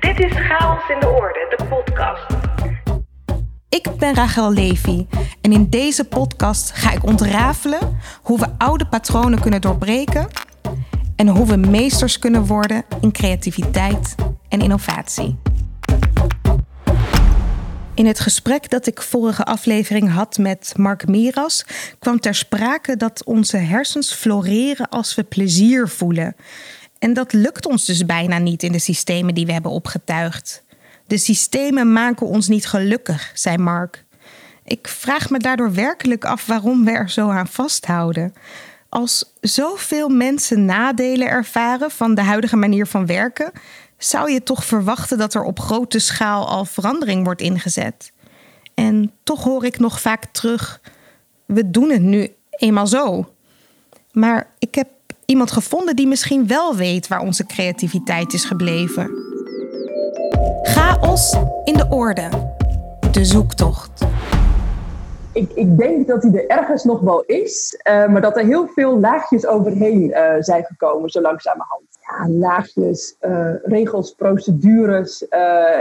Dit is Chaos in de Orde, de podcast. Ik ben Rachel Levy en in deze podcast ga ik ontrafelen hoe we oude patronen kunnen doorbreken en hoe we meesters kunnen worden in creativiteit en innovatie. In het gesprek dat ik vorige aflevering had met Mark Miras kwam ter sprake dat onze hersens floreren als we plezier voelen. En dat lukt ons dus bijna niet in de systemen die we hebben opgetuigd. De systemen maken ons niet gelukkig, zei Mark. Ik vraag me daardoor werkelijk af waarom we er zo aan vasthouden. Als zoveel mensen nadelen ervaren van de huidige manier van werken, zou je toch verwachten dat er op grote schaal al verandering wordt ingezet. En toch hoor ik nog vaak terug: we doen het nu eenmaal zo. Maar ik heb iemand gevonden die misschien wel weet waar onze creativiteit is gebleven. Chaos in de orde. De zoektocht. Ik, ik denk dat hij er ergens nog wel is, uh, maar dat er heel veel laagjes overheen uh, zijn gekomen, zo langzamerhand. Ja, laagjes, uh, regels, procedures,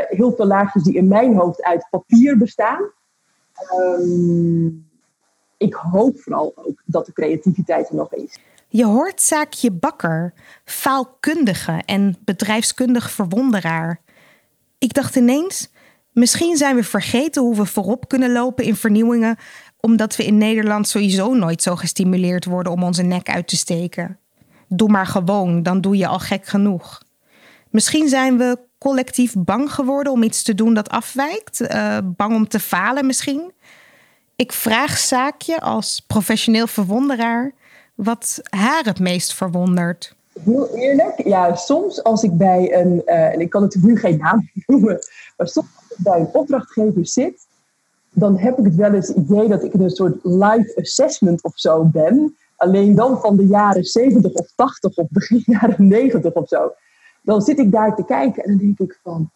heel veel laagjes die in mijn hoofd uit papier bestaan. Um, ik hoop vooral ook dat de creativiteit er nog is. Je hoort Zaakje Bakker, faalkundige en bedrijfskundig verwonderaar. Ik dacht ineens, misschien zijn we vergeten hoe we voorop kunnen lopen in vernieuwingen, omdat we in Nederland sowieso nooit zo gestimuleerd worden om onze nek uit te steken. Doe maar gewoon, dan doe je al gek genoeg. Misschien zijn we collectief bang geworden om iets te doen dat afwijkt, uh, bang om te falen misschien. Ik vraag Zaakje als professioneel verwonderaar wat haar het meest verwondert. Heel eerlijk, ja, soms als ik bij een, uh, en ik kan natuurlijk nu geen naam noemen, maar soms als ik bij een opdrachtgever zit, dan heb ik het wel eens het idee dat ik een soort live assessment of zo ben. Alleen dan van de jaren 70 of 80 of begin jaren 90 of zo. Dan zit ik daar te kijken en dan denk ik van,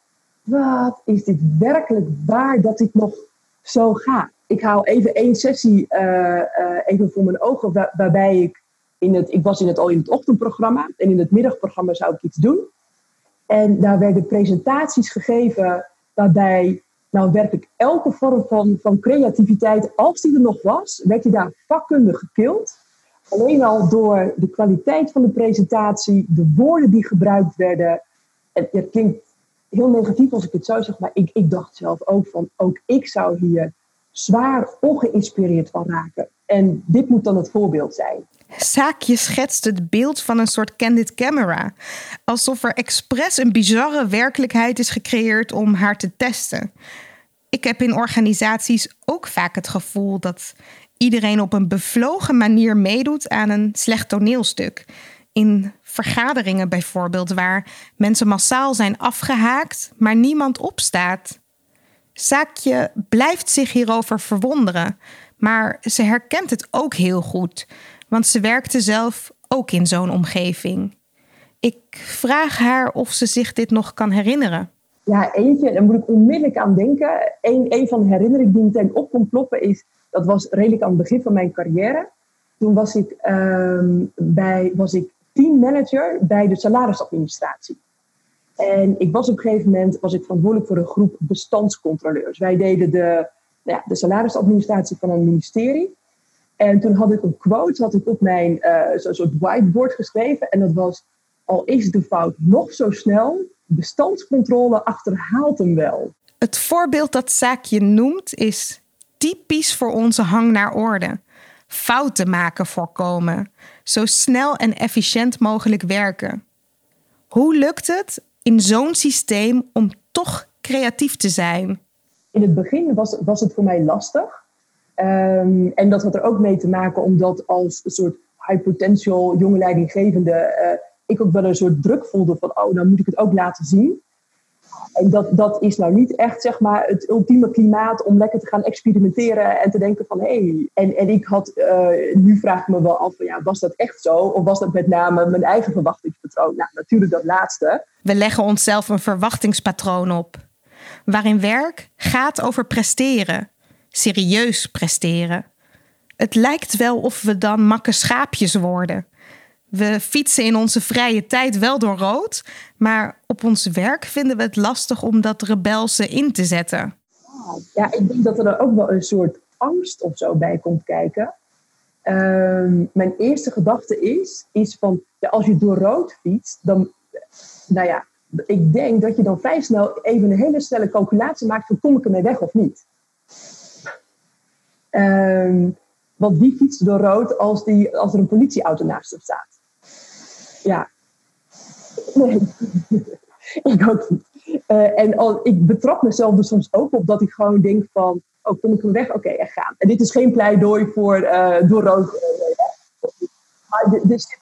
wat is dit werkelijk waar dat dit nog zo gaat? Ik haal even één sessie uh, uh, even voor mijn ogen, waar, waarbij ik in het, ik was in het, al in het ochtendprogramma en in het middagprogramma zou ik iets doen. En daar werden presentaties gegeven waarbij nou werkelijk elke vorm van, van creativiteit, als die er nog was, werd die daar vakkundig gekild. Alleen al door de kwaliteit van de presentatie, de woorden die gebruikt werden. En het klinkt heel negatief als ik het zo zeg, maar ik, ik dacht zelf ook van, ook ik zou hier zwaar ongeïnspireerd van raken. En dit moet dan het voorbeeld zijn. Saakje schetst het beeld van een soort candid camera. Alsof er expres een bizarre werkelijkheid is gecreëerd om haar te testen. Ik heb in organisaties ook vaak het gevoel dat iedereen op een bevlogen manier meedoet aan een slecht toneelstuk. In vergaderingen bijvoorbeeld, waar mensen massaal zijn afgehaakt, maar niemand opstaat. Saakje blijft zich hierover verwonderen, maar ze herkent het ook heel goed, want ze werkte zelf ook in zo'n omgeving. Ik vraag haar of ze zich dit nog kan herinneren. Ja, eentje, daar moet ik onmiddellijk aan denken. Eén een van de herinneringen die meteen op kon ploppen is, dat was redelijk aan het begin van mijn carrière. Toen was ik, um, bij, was ik teammanager bij de salarisadministratie. En ik was op een gegeven moment was ik verantwoordelijk voor een groep bestandscontroleurs. Wij deden de, nou ja, de salarisadministratie van een ministerie. En toen had ik een quote had ik op mijn uh, zo'n soort whiteboard geschreven. En dat was: Al is de fout nog zo snel, bestandscontrole achterhaalt hem wel. Het voorbeeld dat Zaakje noemt is typisch voor onze hang naar orde. Fouten maken voorkomen. Zo snel en efficiënt mogelijk werken. Hoe lukt het in zo'n systeem om toch creatief te zijn? In het begin was, was het voor mij lastig. Um, en dat had er ook mee te maken omdat als een soort high potential jonge leidinggevende uh, ik ook wel een soort druk voelde van oh, dan moet ik het ook laten zien. En dat, dat is nou niet echt zeg maar, het ultieme klimaat om lekker te gaan experimenteren en te denken van hé. Hey. En, en ik had, uh, nu vraag ik me wel af, van, ja, was dat echt zo? Of was dat met name mijn eigen verwachtingspatroon? Nou, natuurlijk dat laatste. We leggen onszelf een verwachtingspatroon op. Waarin werk gaat over presteren, serieus presteren. Het lijkt wel of we dan makke schaapjes worden. We fietsen in onze vrije tijd wel door rood, maar op ons werk vinden we het lastig om dat rebelse in te zetten. Ja, ik denk dat er ook wel een soort angst of zo bij komt kijken. Ehm, mijn eerste gedachte is, is van, ja, als je door rood fietst, dan, nou ja, ik denk dat je dan vrij snel even een hele snelle calculatie maakt van kom ik ermee weg of niet. Um, want wie fietst door rood als, die, als er een politieauto naast hem staat? Ja. Nee, ik ook niet. Uh, en al, ik betrap mezelf er soms ook op dat ik gewoon denk van, oh, kom ik hem weg? Oké, okay, echt gaan. En dit is geen pleidooi voor uh, door rood. maar er, zit,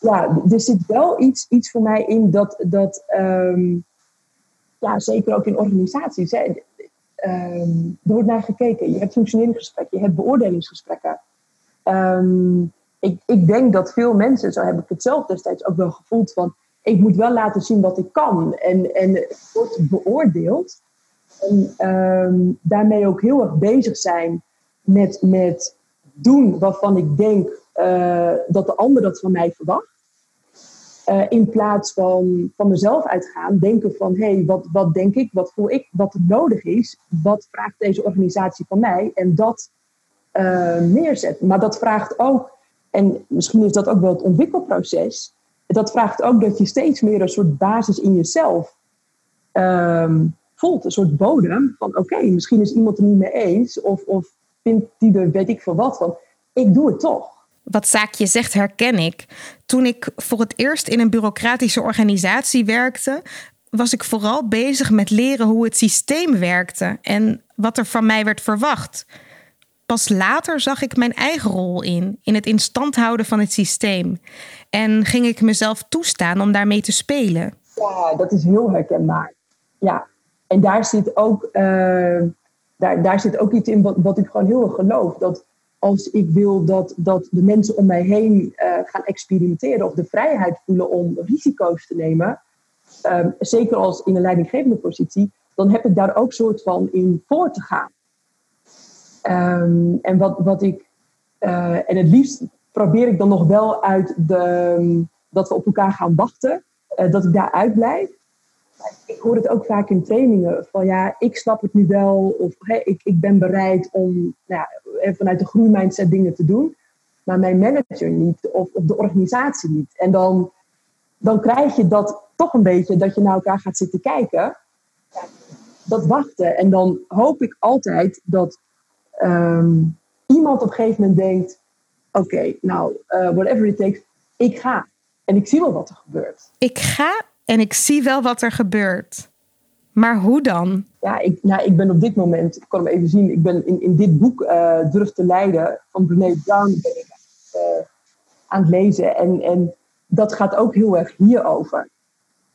ja, er zit wel iets, iets voor mij in dat, dat um, ja, zeker ook in organisaties. Hè, um, er wordt naar gekeken. Je hebt functioneringsgesprekken, je hebt beoordelingsgesprekken. Um, ik, ik denk dat veel mensen, zo heb ik het zelf destijds ook wel gevoeld, van ik moet wel laten zien wat ik kan. En, en het wordt beoordeeld. En um, daarmee ook heel erg bezig zijn met, met doen waarvan ik denk uh, dat de ander dat van mij verwacht. Uh, in plaats van van mezelf uitgaan, denken van hé, hey, wat, wat denk ik, wat voel ik, wat er nodig is, wat vraagt deze organisatie van mij en dat uh, neerzetten. Maar dat vraagt ook, en misschien is dat ook wel het ontwikkelproces, dat vraagt ook dat je steeds meer een soort basis in jezelf um, voelt, een soort bodem van oké, misschien is iemand er niet mee eens of, of vindt die er weet ik veel wat van. Ik doe het toch. Wat Zaakje zegt herken ik. Toen ik voor het eerst in een bureaucratische organisatie werkte, was ik vooral bezig met leren hoe het systeem werkte en wat er van mij werd verwacht. Pas later zag ik mijn eigen rol in, in het instand houden van het systeem. En ging ik mezelf toestaan om daarmee te spelen. Ja, dat is heel herkenbaar. Ja, en daar zit ook, uh, daar, daar zit ook iets in wat, wat ik gewoon heel erg geloof. Dat als ik wil dat, dat de mensen om mij heen uh, gaan experimenteren of de vrijheid voelen om risico's te nemen, um, zeker als in een leidinggevende positie, dan heb ik daar ook soort van in voor te gaan. Um, en wat, wat ik, uh, en het liefst probeer ik dan nog wel uit de, um, dat we op elkaar gaan wachten, uh, dat ik daar uitblijf. Ik hoor het ook vaak in trainingen van ja, ik snap het nu wel of hey, ik, ik ben bereid om nou, vanuit de groeimindset dingen te doen, maar mijn manager niet of, of de organisatie niet. En dan, dan krijg je dat toch een beetje dat je naar elkaar gaat zitten kijken. Dat wachten. En dan hoop ik altijd dat um, iemand op een gegeven moment denkt: oké, okay, nou, uh, whatever it takes, ik ga. En ik zie wel wat er gebeurt. Ik ga en ik zie wel wat er gebeurt. Maar hoe dan? Ja, ik, nou, ik ben op dit moment, ik kan hem even zien, ik ben in, in dit boek uh, Durf te Leiden van Brené Brown ben ik, uh, aan het lezen. En, en dat gaat ook heel erg hierover.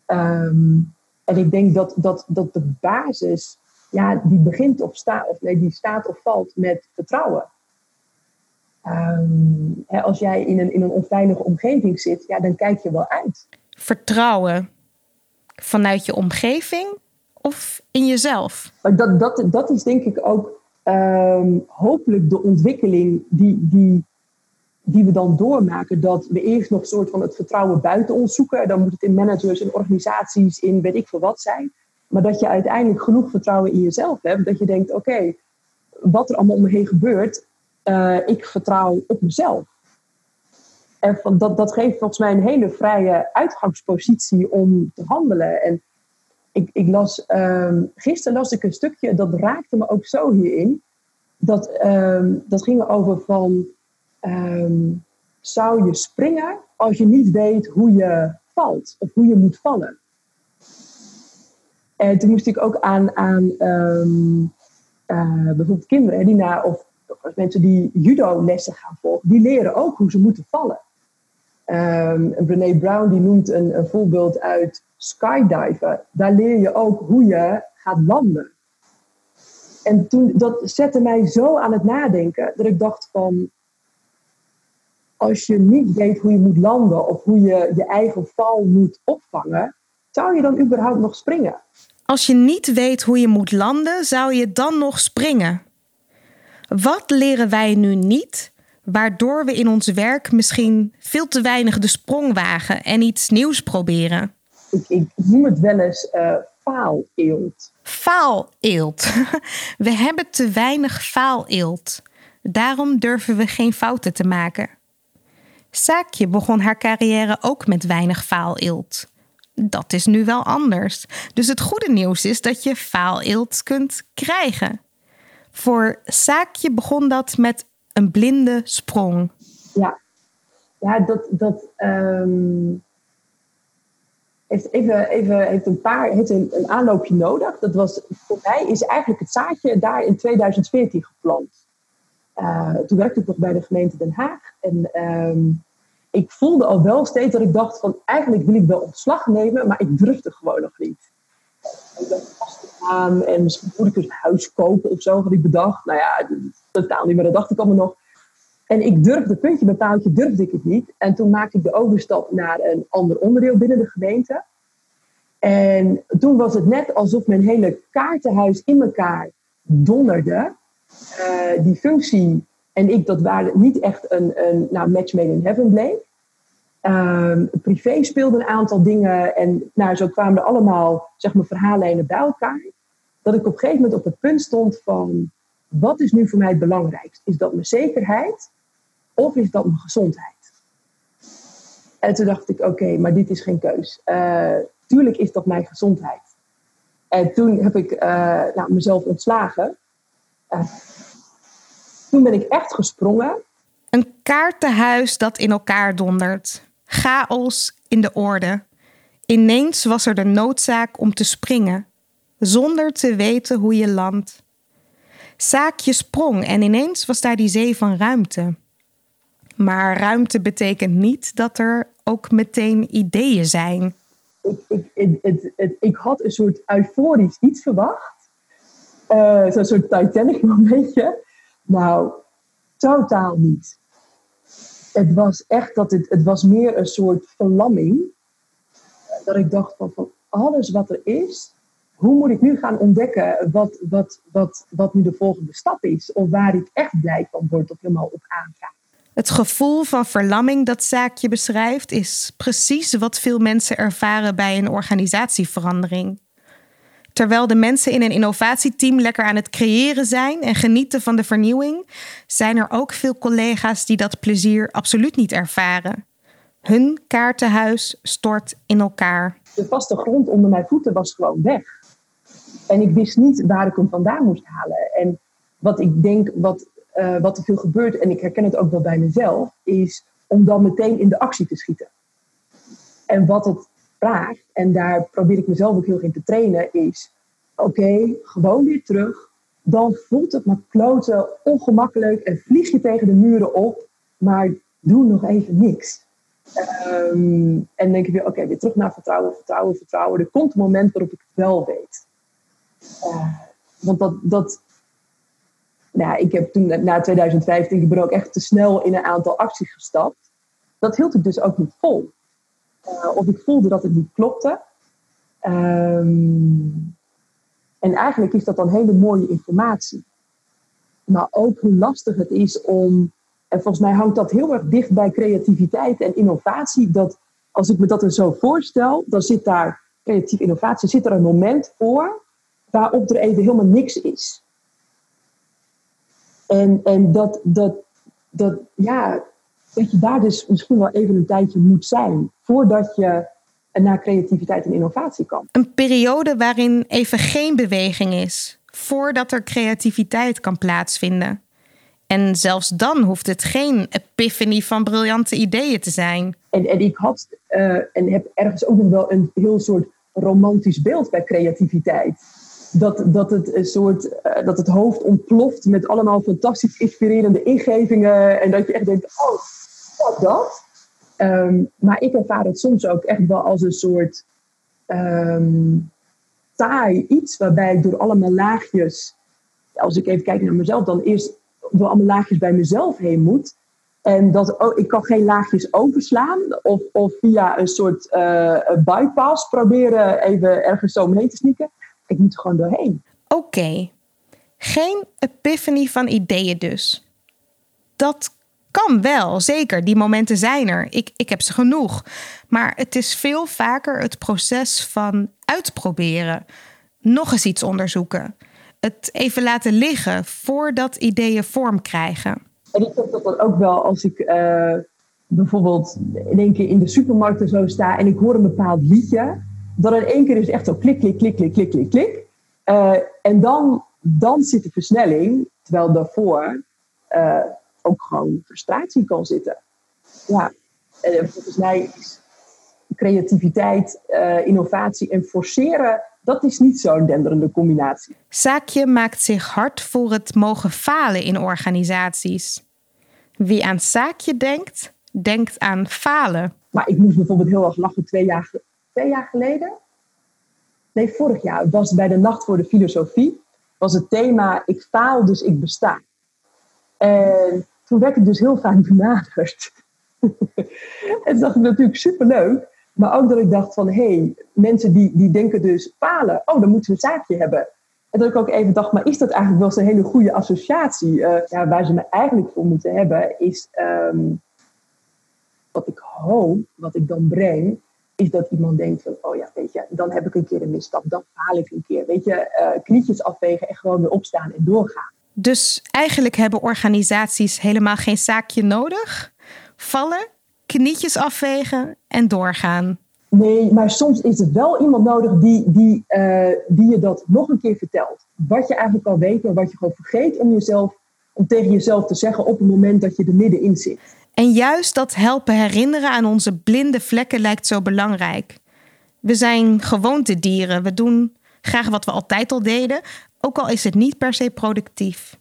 Um, en ik denk dat, dat, dat de basis, ja, die begint of staat, of nee, die staat of valt met vertrouwen. Um, hè, als jij in een, in een onveilige omgeving zit, ja, dan kijk je wel uit. Vertrouwen vanuit je omgeving of in jezelf? Dat, dat, dat is denk ik ook um, hopelijk de ontwikkeling die, die, die we dan doormaken. Dat we eerst nog een soort van het vertrouwen buiten ons zoeken. Dan moet het in managers, in organisaties, in weet ik veel wat zijn. Maar dat je uiteindelijk genoeg vertrouwen in jezelf hebt. Dat je denkt, oké, wat er allemaal om me heen gebeurt, uh, ik vertrouw op mezelf. En dat, dat geeft volgens mij een hele vrije uitgangspositie om te handelen. En ik, ik las, um, gisteren las ik een stukje, dat raakte me ook zo hierin. Dat, um, dat ging over van, um, zou je springen als je niet weet hoe je valt of hoe je moet vallen? En toen moest ik ook aan, aan uh, bijvoorbeeld kinderen die na, of mensen die judo-lessen gaan volgen, die leren ook hoe ze moeten vallen. Um, Brené Brown die noemt een, een voorbeeld uit skydiven. Daar leer je ook hoe je gaat landen. En toen, dat zette mij zo aan het nadenken dat ik dacht van, als je niet weet hoe je moet landen of hoe je je eigen val moet opvangen, zou je dan überhaupt nog springen? Als je niet weet hoe je moet landen, zou je dan nog springen? Wat leren wij nu niet, waardoor we in ons werk misschien veel te weinig de sprong wagen en iets nieuws proberen? Ik, ik noem het wel eens uh, faaleelt. Faaleelt. We hebben te weinig faaleelt. Daarom durven we geen fouten te maken. Saakje begon haar carrière ook met weinig faaleelt. Dat is nu wel anders. Dus het goede nieuws is dat je faaleelt kunt krijgen. Voor Saakje begon dat met een blinde sprong. Ja, ja dat, dat um, heeft, even, even, heeft een paar heeft een, een, aanloopje nodig. Dat was, voor mij is eigenlijk het zaadje daar in 2014 geplant. Uh, toen werkte ik nog bij de gemeente Den Haag. En um, ik voelde al wel steeds dat ik dacht van eigenlijk wil ik wel ontslag nemen, maar ik durfde gewoon nog niet. Ik gaan en misschien moet ik een huis kopen of zo, had ik bedacht. Nou ja, totaal niet, maar dat dacht ik allemaal nog. En ik durfde, puntje bij paaltje, durfde ik het niet. En toen maakte ik de overstap naar een ander onderdeel binnen de gemeente. En toen was het net alsof mijn hele kaartenhuis in elkaar donderde. Uh, die functie en ik, dat waren niet echt een, een nou, match made in heaven bleek. Ehm, privé speelde een aantal dingen en nou, zo kwamen er allemaal zeg maar, verhaallijnen bij elkaar. Dat ik op een gegeven moment op het punt stond van, wat is nu voor mij het belangrijkste? Is dat mijn zekerheid of is dat mijn gezondheid? En toen dacht ik, oké, maar dit is geen keus. Uh, tuurlijk is dat mijn gezondheid. En toen heb ik uh, nou, mezelf ontslagen. Uh, toen ben ik echt gesprongen. Een kaartenhuis dat in elkaar dondert. Chaos in de orde. Ineens was er de noodzaak om te springen, zonder te weten hoe je landt. Zaakje sprong en ineens was daar die zee van ruimte. Maar ruimte betekent niet dat er ook meteen ideeën zijn. Ik, ik, het, het, ik had een soort euforisch iets verwacht. Uh, Zo'n soort Titanic momentje. Nou, totaal niet. Het was echt dat het, het was meer een soort verlamming. Dat ik dacht van, van alles wat er is, hoe moet ik nu gaan ontdekken wat, wat, wat, wat nu de volgende stap is? Of waar ik echt blij van word of helemaal op aanga. Het gevoel van verlamming dat Zaakje beschrijft is precies wat veel mensen ervaren bij een organisatieverandering. Terwijl de mensen in een innovatieteam lekker aan het creëren zijn en genieten van de vernieuwing, zijn er ook veel collega's die dat plezier absoluut niet ervaren. Hun kaartenhuis stort in elkaar. De vaste grond onder mijn voeten was gewoon weg. En ik wist niet waar ik hem vandaan moest halen. En wat ik denk, wat, uh, wat er veel gebeurt, en ik herken het ook wel bij mezelf, is om dan meteen in de actie te schieten. En wat het en daar probeer ik mezelf ook heel erg in te trainen, is: oké, gewoon weer terug. Dan voelt het maar kloten, ongemakkelijk en vlieg je tegen de muren op, maar doe nog even niks. Um, en denk je weer: oké, weer terug naar vertrouwen, vertrouwen, vertrouwen. Er komt een moment waarop ik het wel weet. Uh, want dat, dat nou, ik heb toen na 2015, ik ook echt te snel in een aantal acties gestapt. Dat hield ik dus ook niet vol. Uh, of ik voelde dat het niet klopte. Um, en eigenlijk is dat dan hele mooie informatie. Maar ook hoe lastig het is om. En volgens mij hangt dat heel erg dicht bij creativiteit en innovatie. Dat als ik me dat er zo voorstel, dan zit daar creatieve innovatie, zit er een moment voor waarop er even helemaal niks is. En, en dat, dat, dat, ja, dat je daar dus misschien wel even een tijdje moet zijn voordat je naar creativiteit en innovatie kan. Een periode waarin even geen beweging is, voordat er creativiteit kan plaatsvinden. En zelfs dan hoeft het geen epiphany van briljante ideeën te zijn. En, en ik had uh, en heb ergens ook nog wel een heel soort romantisch beeld bij creativiteit. Dat, dat, het een soort, uh, dat het hoofd ontploft met allemaal fantastisch inspirerende ingevingen. En dat je echt denkt, oh, wat dat? Um, maar ik ervaar het soms ook echt wel als een soort um, taai iets, waarbij ik door allemaal laagjes, als ik even kijk naar mezelf, dan eerst door allemaal laagjes bij mezelf heen moet. En dat oh, ik kan geen laagjes overslaan of, of via een soort uh, bypass proberen even ergens zo omheen te sneaken. Ik moet er gewoon doorheen. Oké, geen epiphany van ideeën dus. Dat kan wel, zeker. Die momenten zijn er. Ik, ik heb ze genoeg. Maar het is veel vaker het proces van uitproberen. Nog eens iets onderzoeken. Het even laten liggen voordat ideeën vorm krijgen. En ik heb dat ook wel als ik uh, bijvoorbeeld in één keer in de supermarkt zo sta en ik hoor een bepaald liedje. Dan in één keer is echt zo klik, klik, klik, klik, klik, klik, klik. Uh, en dan, dan zit de versnelling, terwijl daarvoor uh, ook gewoon frustratie kan zitten. Ja, en volgens mij is creativiteit, uh, innovatie en forceren, dat is niet zo'n denderende combinatie. Zaakje maakt zich hard voor het mogen falen in organisaties. Wie aan zaakje denkt, denkt aan falen. Maar ik moest bijvoorbeeld heel erg lachen twee jaar, twee jaar geleden. Nee, vorig jaar was bij de Nacht voor de Filosofie. Was het thema Ik faal, dus ik besta. En toen werd ik dus heel vaak benaderd. en dat ik natuurlijk superleuk. Maar ook dat ik dacht van, hé, hey, mensen die, die denken dus falen. Oh, dan moeten we een zaakje hebben. En dat ik ook even dacht, maar is dat eigenlijk wel zo'n hele goede associatie? Uh, ja, waar ze me eigenlijk voor moeten hebben, is um, wat ik hoop, wat ik dan breng, is dat iemand denkt van, oh ja, weet je, dan heb ik een keer een misstap, dan faal ik een keer. Weet je, uh, knietjes afwegen en gewoon weer opstaan en doorgaan. Dus eigenlijk hebben organisaties helemaal geen zaakje nodig? Vallen, knietjes afwegen en doorgaan. Nee, maar soms is er wel iemand nodig die, die, uh, die je dat nog een keer vertelt. Wat je eigenlijk al weet, maar wat je gewoon vergeet om, jezelf, om tegen jezelf te zeggen op het moment dat je er middenin zit. En juist dat helpen herinneren aan onze blinde vlekken lijkt zo belangrijk. We zijn gewoontedieren. We doen graag wat we altijd al deden, ook al is het niet per se productief.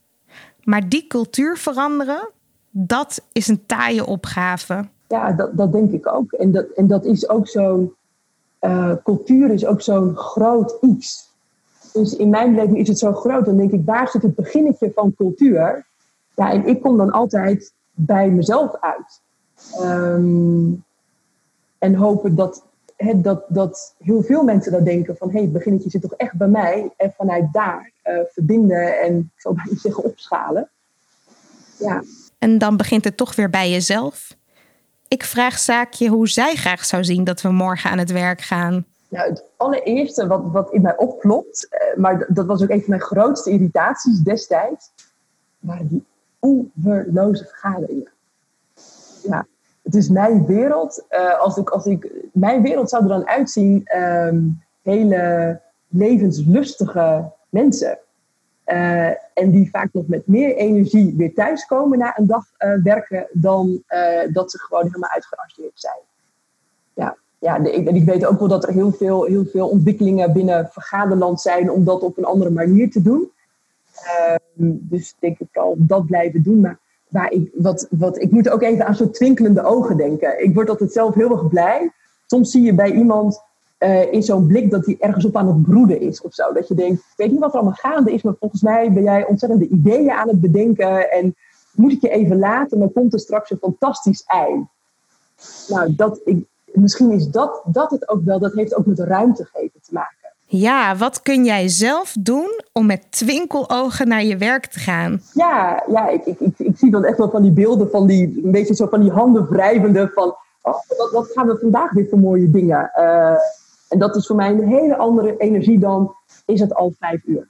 Maar die cultuur veranderen, dat is een taaie opgave. Ja, dat, dat denk ik ook. En dat, en dat is ook zo'n. Uh, cultuur is ook zo'n groot iets. Dus in mijn beleving is het zo groot. Dan denk ik, waar zit het beginnetje van cultuur? Ja, en ik kom dan altijd bij mezelf uit. Um, en hopen dat, he, dat, dat heel veel mensen dat denken van... hé, hey, het beginnetje zit toch echt bij mij. En vanuit daar uh, verbinden en, ik zal bijna zeggen, opschalen. Ja. En dan begint het toch weer bij jezelf. Ik vraag Zaakje hoe zij graag zou zien dat we morgen aan het werk gaan. Nou, het allereerste wat, wat in mij opklopt, uh, maar dat was ook een van mijn grootste irritaties destijds, waren die oeverloze vergaderingen. Ja, het is mijn wereld. Uh, als ik, als ik, mijn wereld zou er dan uitzien, um, hele levenslustige mensen. Uh, en die vaak nog met meer energie weer thuiskomen na een dag uh, werken dan dat ze gewoon helemaal uitgerangeerd zijn. Ja, ja en ik weet ook wel dat er heel veel, heel veel ontwikkelingen binnen vergaderland zijn om dat op een andere manier te doen. Ehm, dus denk ik vooral dat blijven doen. Maar waar ik, wat, wat, ik moet ook even aan zo'n twinkelende ogen denken. Ik word altijd zelf heel erg blij. Soms zie je bij iemand uh, in zo'n blik dat hij ergens op aan het broeden is of zo. Dat je denkt, ik weet niet wat er allemaal gaande is, maar volgens mij ben jij ontzettende ideeën aan het bedenken. En moet ik je even laten, dan komt er straks een fantastisch ei. Nou, dat, ik, misschien is dat, dat het ook wel, dat heeft ook met ruimte geven te maken. Ja, wat kun jij zelf doen om met twinkelogen naar je werk te gaan? Ja, ja ik, ik, ik, ik zie dan echt wel van die beelden van die, een beetje zo van die handen wrijvende van, oh, wat, wat gaan we vandaag weer voor mooie dingen. Uh, en dat is voor mij een hele andere energie dan, is het al vijf uur?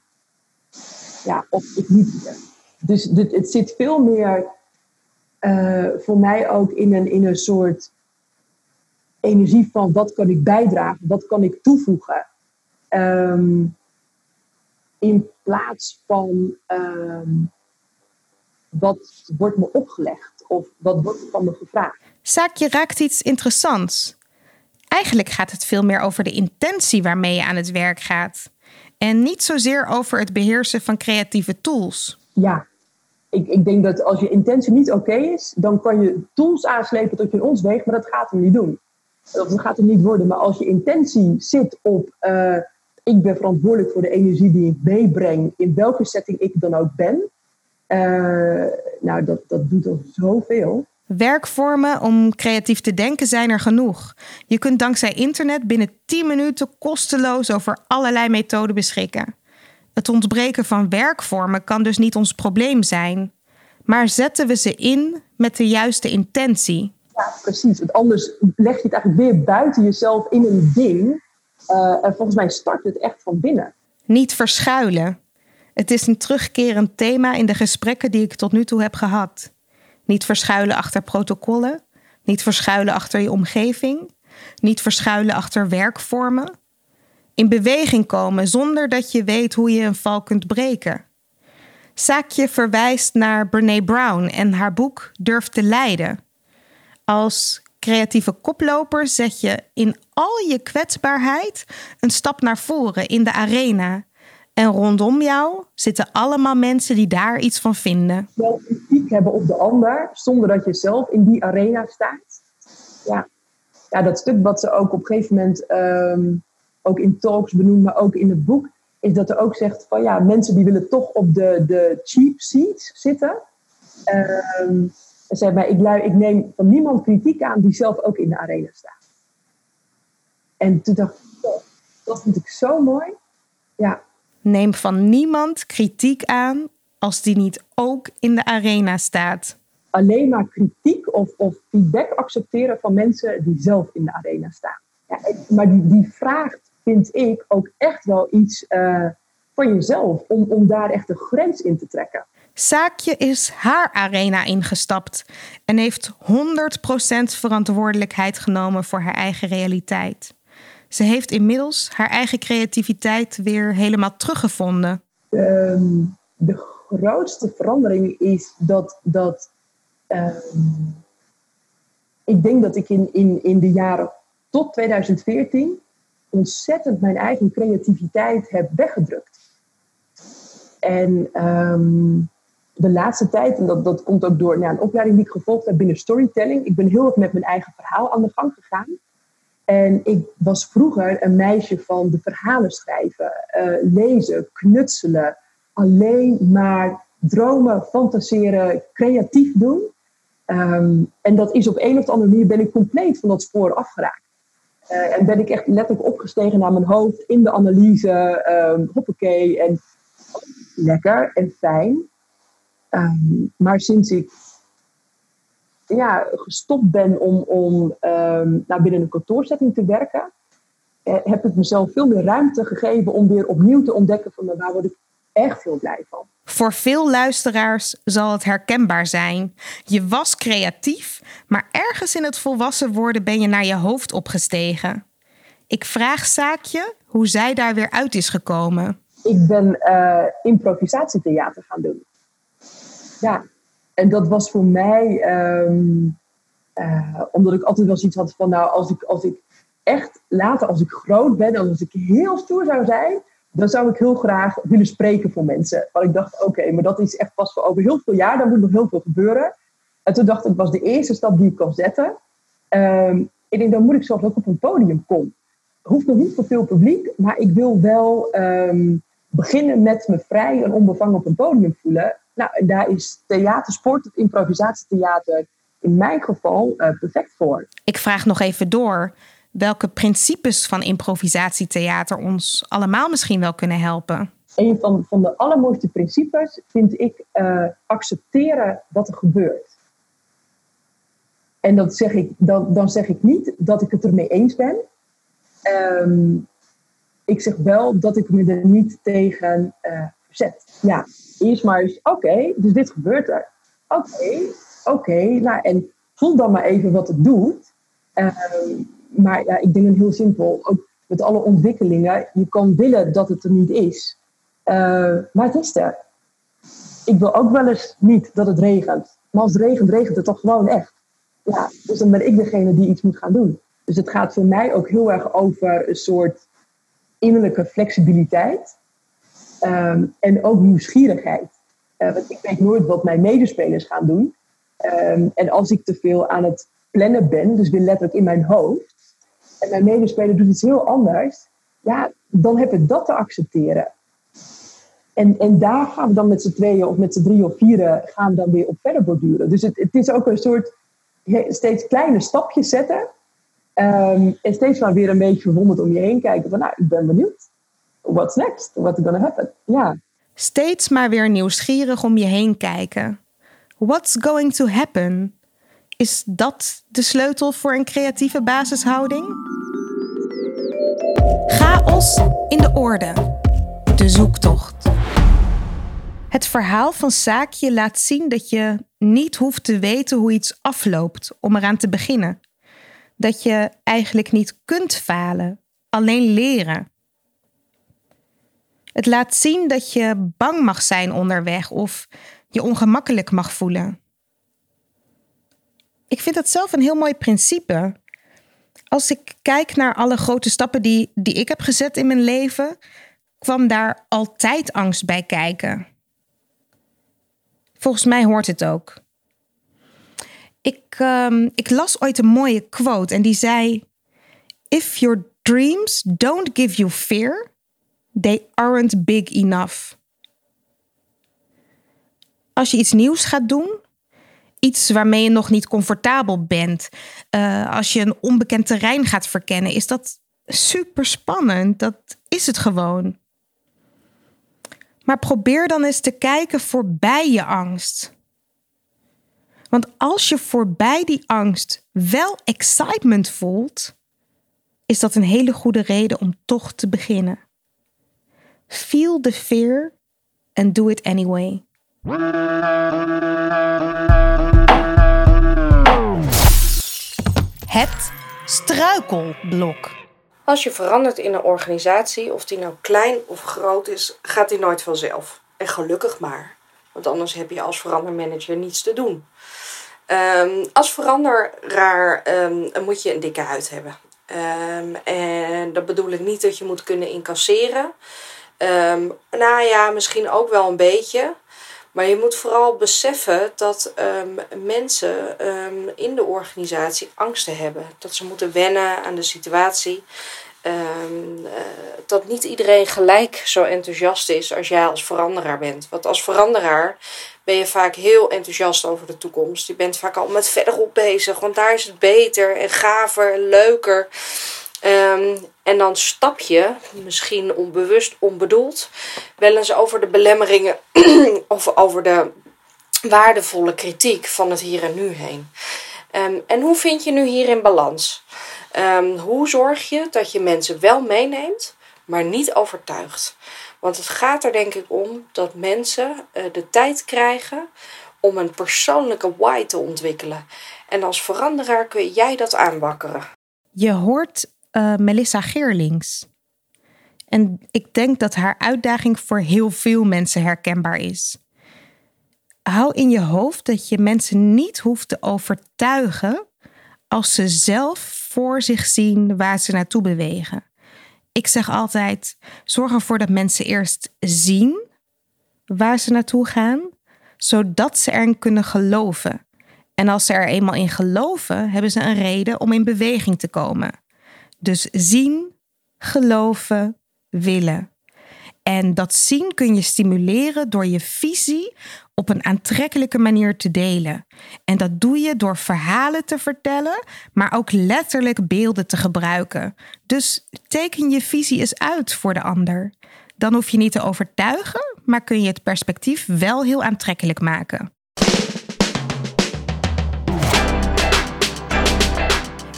Ja, of ik niet meer. Dus het zit veel meer uh, voor mij ook in een, in een soort energie van wat kan ik bijdragen, wat kan ik toevoegen. Um, in plaats van um, wat wordt me opgelegd of wat wordt van me gevraagd. Zaakje raakt iets interessants. Eigenlijk gaat het veel meer over de intentie waarmee je aan het werk gaat. En niet zozeer over het beheersen van creatieve tools. Ja, ik, ik denk dat als je intentie niet oké okay is, dan kan je tools aanslepen tot je in ons weegt, maar dat gaat hem niet doen. Dat gaat hem niet worden. Maar als je intentie zit op, uh, ik ben verantwoordelijk voor de energie die ik meebreng, in welke setting ik dan ook ben, uh, nou, dat, dat doet al zoveel. Werkvormen om creatief te denken zijn er genoeg. Je kunt dankzij internet binnen 10 minuten kosteloos over allerlei methoden beschikken. Het ontbreken van werkvormen kan dus niet ons probleem zijn. Maar zetten we ze in met de juiste intentie? Ja, precies. Want anders leg je het eigenlijk weer buiten jezelf in een ding. Uh, en volgens mij start het echt van binnen. Niet verschuilen. Het is een terugkerend thema in de gesprekken die ik tot nu toe heb gehad. Niet verschuilen achter protocollen, niet verschuilen achter je omgeving, niet verschuilen achter werkvormen. In beweging komen zonder dat je weet hoe je een val kunt breken. Saakje verwijst naar Brene Brown en haar boek Durf te leiden. Als creatieve koploper zet je in al je kwetsbaarheid een stap naar voren in de arena. En rondom jou zitten allemaal mensen die daar iets van vinden. Wel kritiek hebben op de ander, zonder dat je zelf in die arena staat. Ja, ja dat stuk wat ze ook op een gegeven moment ehm, ook in talks benoemen, maar ook in het boek, is dat er ook zegt van ja, mensen die willen toch op de, de cheap seats zitten. Um, zeg maar, ik, ik neem van niemand kritiek aan die zelf ook in de arena staat. En toen dacht ik, oh, dat vind ik zo mooi. Ja. Neem van niemand kritiek aan als die niet ook in de arena staat. Alleen maar kritiek of, of feedback accepteren van mensen die zelf in de arena staan. Ja, maar die, die vraagt, vind ik, ook echt wel iets uh, van jezelf. Om, om daar echt een grens in te trekken. Saakje is haar arena ingestapt en heeft 100% verantwoordelijkheid genomen voor haar eigen realiteit. Ze heeft inmiddels haar eigen creativiteit weer helemaal teruggevonden. Um, de grootste verandering is dat, dat um, ik denk dat ik in, in, in de jaren tot 2014 ontzettend mijn eigen creativiteit heb weggedrukt. En um, de laatste tijd, en dat, dat komt ook door nou, een opleiding die ik gevolgd heb binnen storytelling, ik ben heel erg met mijn eigen verhaal aan de gang gegaan. En ik was vroeger een meisje van de verhalen schrijven, uh, lezen, knutselen, alleen maar dromen, fantaseren, creatief doen. Um, en dat is op een of andere manier ben ik compleet van dat spoor afgeraakt. Uh, en ben ik echt letterlijk opgestegen naar mijn hoofd in de analyse, um, hoppakee, en lekker en fijn. Um, maar sinds ik ja, gestopt ben om, om um, nou, binnen een kantoorzetting te werken, eh, heb ik mezelf veel meer ruimte gegeven om weer opnieuw te ontdekken van waar word ik echt veel blij van. Voor veel luisteraars zal het herkenbaar zijn. Je was creatief, maar ergens in het volwassen worden ben je naar je hoofd opgestegen. Ik vraag Saakje hoe zij daar weer uit is gekomen. Ik ben uh, improvisatietheater gaan doen. Ja, en dat was voor mij, ehm, eh, omdat ik altijd wel zoiets had van, nou, als ik, als ik echt later, als ik groot ben, als ik heel stoer zou zijn, dan zou ik heel graag willen spreken voor mensen. Want ik dacht, oké, maar dat is echt pas voor over heel veel jaar, dan moet nog heel veel gebeuren. En toen dacht ik, was de eerste stap die ik kan zetten. Um, ik denk, dan moet ik dat ik op een podium kom. Hoeft nog niet voor veel publiek, maar ik wil wel um, beginnen met me vrij en onbevangen op een podium voelen. Nou, daar is theatersport, het improvisatietheater, in mijn geval uh, perfect voor. Ik vraag nog even door welke principes van improvisatietheater ons allemaal misschien wel kunnen helpen. Een van, van de allermooiste principes vind ik uh, accepteren wat er gebeurt. En dat zeg ik, dan, dan zeg ik niet dat ik het ermee eens ben. Um, ik zeg wel dat ik me er niet tegen uh, verzet. Ja, eerst maar eens, oké, dus dit gebeurt er. Oké, oké, nou en voel dan maar even wat het doet. Uh, maar ja, ik denk een heel simpel, ook met alle ontwikkelingen, je kan willen dat het er niet is. Uh, maar het is er. Ik wil ook wel eens niet dat het regent. Maar als het regent, regent het toch gewoon echt. Ja, dus dan ben ik degene die iets moet gaan doen. Dus het gaat voor mij ook heel erg over een soort innerlijke flexibiliteit. Um, en ook nieuwsgierigheid. Uh, want ik weet nooit wat mijn medespelers gaan doen. Um, en als ik te veel aan het plannen ben, dus weer letterlijk in mijn hoofd, en mijn medespeler doet iets heel anders, ja, dan heb ik dat te accepteren. En, en daar gaan we dan met z'n tweeën of met z'n drie of vieren gaan we dan weer op verder borduren. Dus het, het is ook een soort steeds kleine stapjes zetten. Um, en steeds maar weer een beetje verwonderd om je heen kijken van nou, ik ben benieuwd what's next? What's gonna happen? Ja. Steeds maar weer nieuwsgierig om je heen kijken. What's going to happen? Is dat de sleutel voor een creatieve basishouding? Chaos in de orde. De zoektocht. Het verhaal van Saakje laat zien dat je niet hoeft te weten hoe iets afloopt om eraan te beginnen. Dat je eigenlijk niet kunt falen, alleen leren. Het laat zien dat je bang mag zijn onderweg of je ongemakkelijk mag voelen. Ik vind dat zelf een heel mooi principe. Als ik kijk naar alle grote stappen die, die ik heb gezet in mijn leven, kwam daar altijd angst bij kijken. Volgens mij hoort het ook. Ik, um, ik las ooit een mooie quote en die zei: If your dreams don't give you fear, they aren't big enough. Als je iets nieuws gaat doen, iets waarmee je nog niet comfortabel bent, uh, als je een onbekend terrein gaat verkennen, is dat super spannend. Dat is het gewoon. Maar probeer dan eens te kijken voorbij je angst. Want als je voorbij die angst wel excitement voelt, is dat een hele goede reden om toch te beginnen. Feel the fear and do it anyway. Het struikelblok. Als je verandert in een organisatie, of die nou klein of groot is, gaat die nooit vanzelf. En gelukkig maar. Want anders heb je als verandermanager niets te doen. Um, als veranderaar um, moet je een dikke huid hebben. Um, en dat bedoel ik niet dat je moet kunnen incasseren. Nou ja, misschien ook wel een beetje. Maar je moet vooral beseffen dat um, mensen um, in de organisatie angsten hebben. Dat ze moeten wennen aan de situatie. Um, uh, dat niet iedereen gelijk zo enthousiast is als jij als veranderaar bent. Want als veranderaar ben je vaak heel enthousiast over de toekomst. Je bent vaak al met verderop bezig, want daar is het beter en gaver en leuker. Um, en dan stap je, misschien onbewust, onbedoeld, wel eens over de belemmeringen of over de waardevolle kritiek van het hier en nu heen. Um, en hoe vind je nu hierin balans? Um, hoe zorg je dat je mensen wel meeneemt, maar niet overtuigt? Want het gaat er denk ik om dat mensen uh, de tijd krijgen om een persoonlijke why te ontwikkelen. En als veranderaar kun jij dat aanwakkeren. Je hoort uh, Melissa Geerlings. En ik denk dat haar uitdaging voor heel veel mensen herkenbaar is. Hou in je hoofd dat je mensen niet hoeft te overtuigen als ze zelf voor zich zien waar ze naartoe bewegen. Ik zeg altijd: zorg ervoor dat mensen eerst zien waar ze naartoe gaan, zodat ze erin kunnen geloven. En als ze er eenmaal in geloven, hebben ze een reden om in beweging te komen. Dus zien, geloven, willen. En dat zien kun je stimuleren door je visie op een aantrekkelijke manier te delen. En dat doe je door verhalen te vertellen, maar ook letterlijk beelden te gebruiken. Dus teken je visie eens uit voor de ander. Dan hoef je niet te overtuigen, maar kun je het perspectief wel heel aantrekkelijk maken.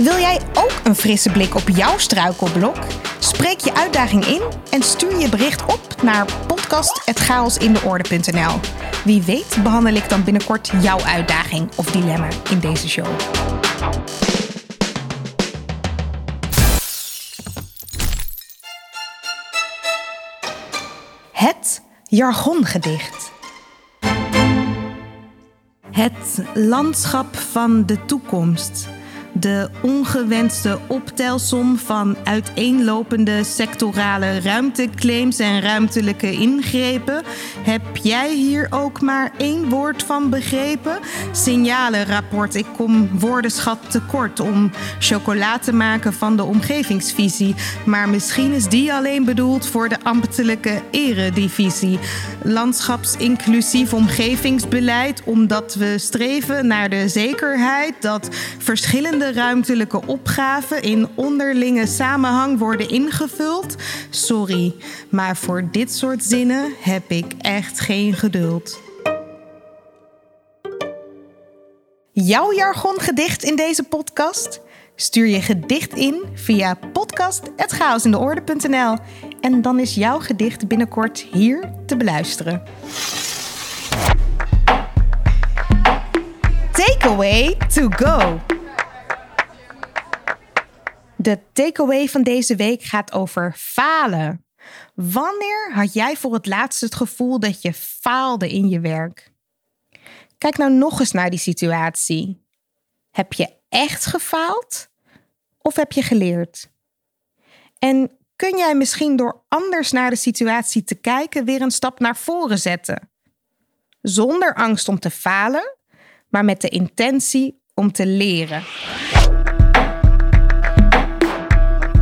Wil jij ook een frisse blik op jouw struikelblok? Spreek je uitdaging in en stuur je bericht op naar podcast.chaosindeorde.nl. Wie weet behandel ik dan binnenkort jouw uitdaging of dilemma in deze show. Het jargongedicht. Het landschap van de toekomst de ongewenste optelsom van uiteenlopende sectorale ruimteclaims en ruimtelijke ingrepen. Heb jij hier ook maar één woord van begrepen? Signalenrapport, ik kom woordenschat tekort om chocola te maken van de omgevingsvisie. Maar misschien is die alleen bedoeld voor de ambtelijke eredivisie. Landschapsinclusief omgevingsbeleid, omdat we streven naar de zekerheid dat verschillende ruimtelijke opgaven in onderlinge samenhang worden ingevuld? Sorry, maar voor dit soort zinnen heb ik echt geen geduld. Jouw jargongedicht in deze podcast? Stuur je gedicht in via podcast.chaosindeorde.nl en dan is jouw gedicht binnenkort hier te beluisteren. Takeaway to go. De takeaway van deze week gaat over falen. Wanneer had jij voor het laatst het gevoel dat je faalde in je werk? Kijk nou nog eens naar die situatie. Heb je echt gefaald? Of heb je geleerd? En kun jij misschien door anders naar de situatie te kijken weer een stap naar voren zetten? Zonder angst om te falen, maar met de intentie om te leren.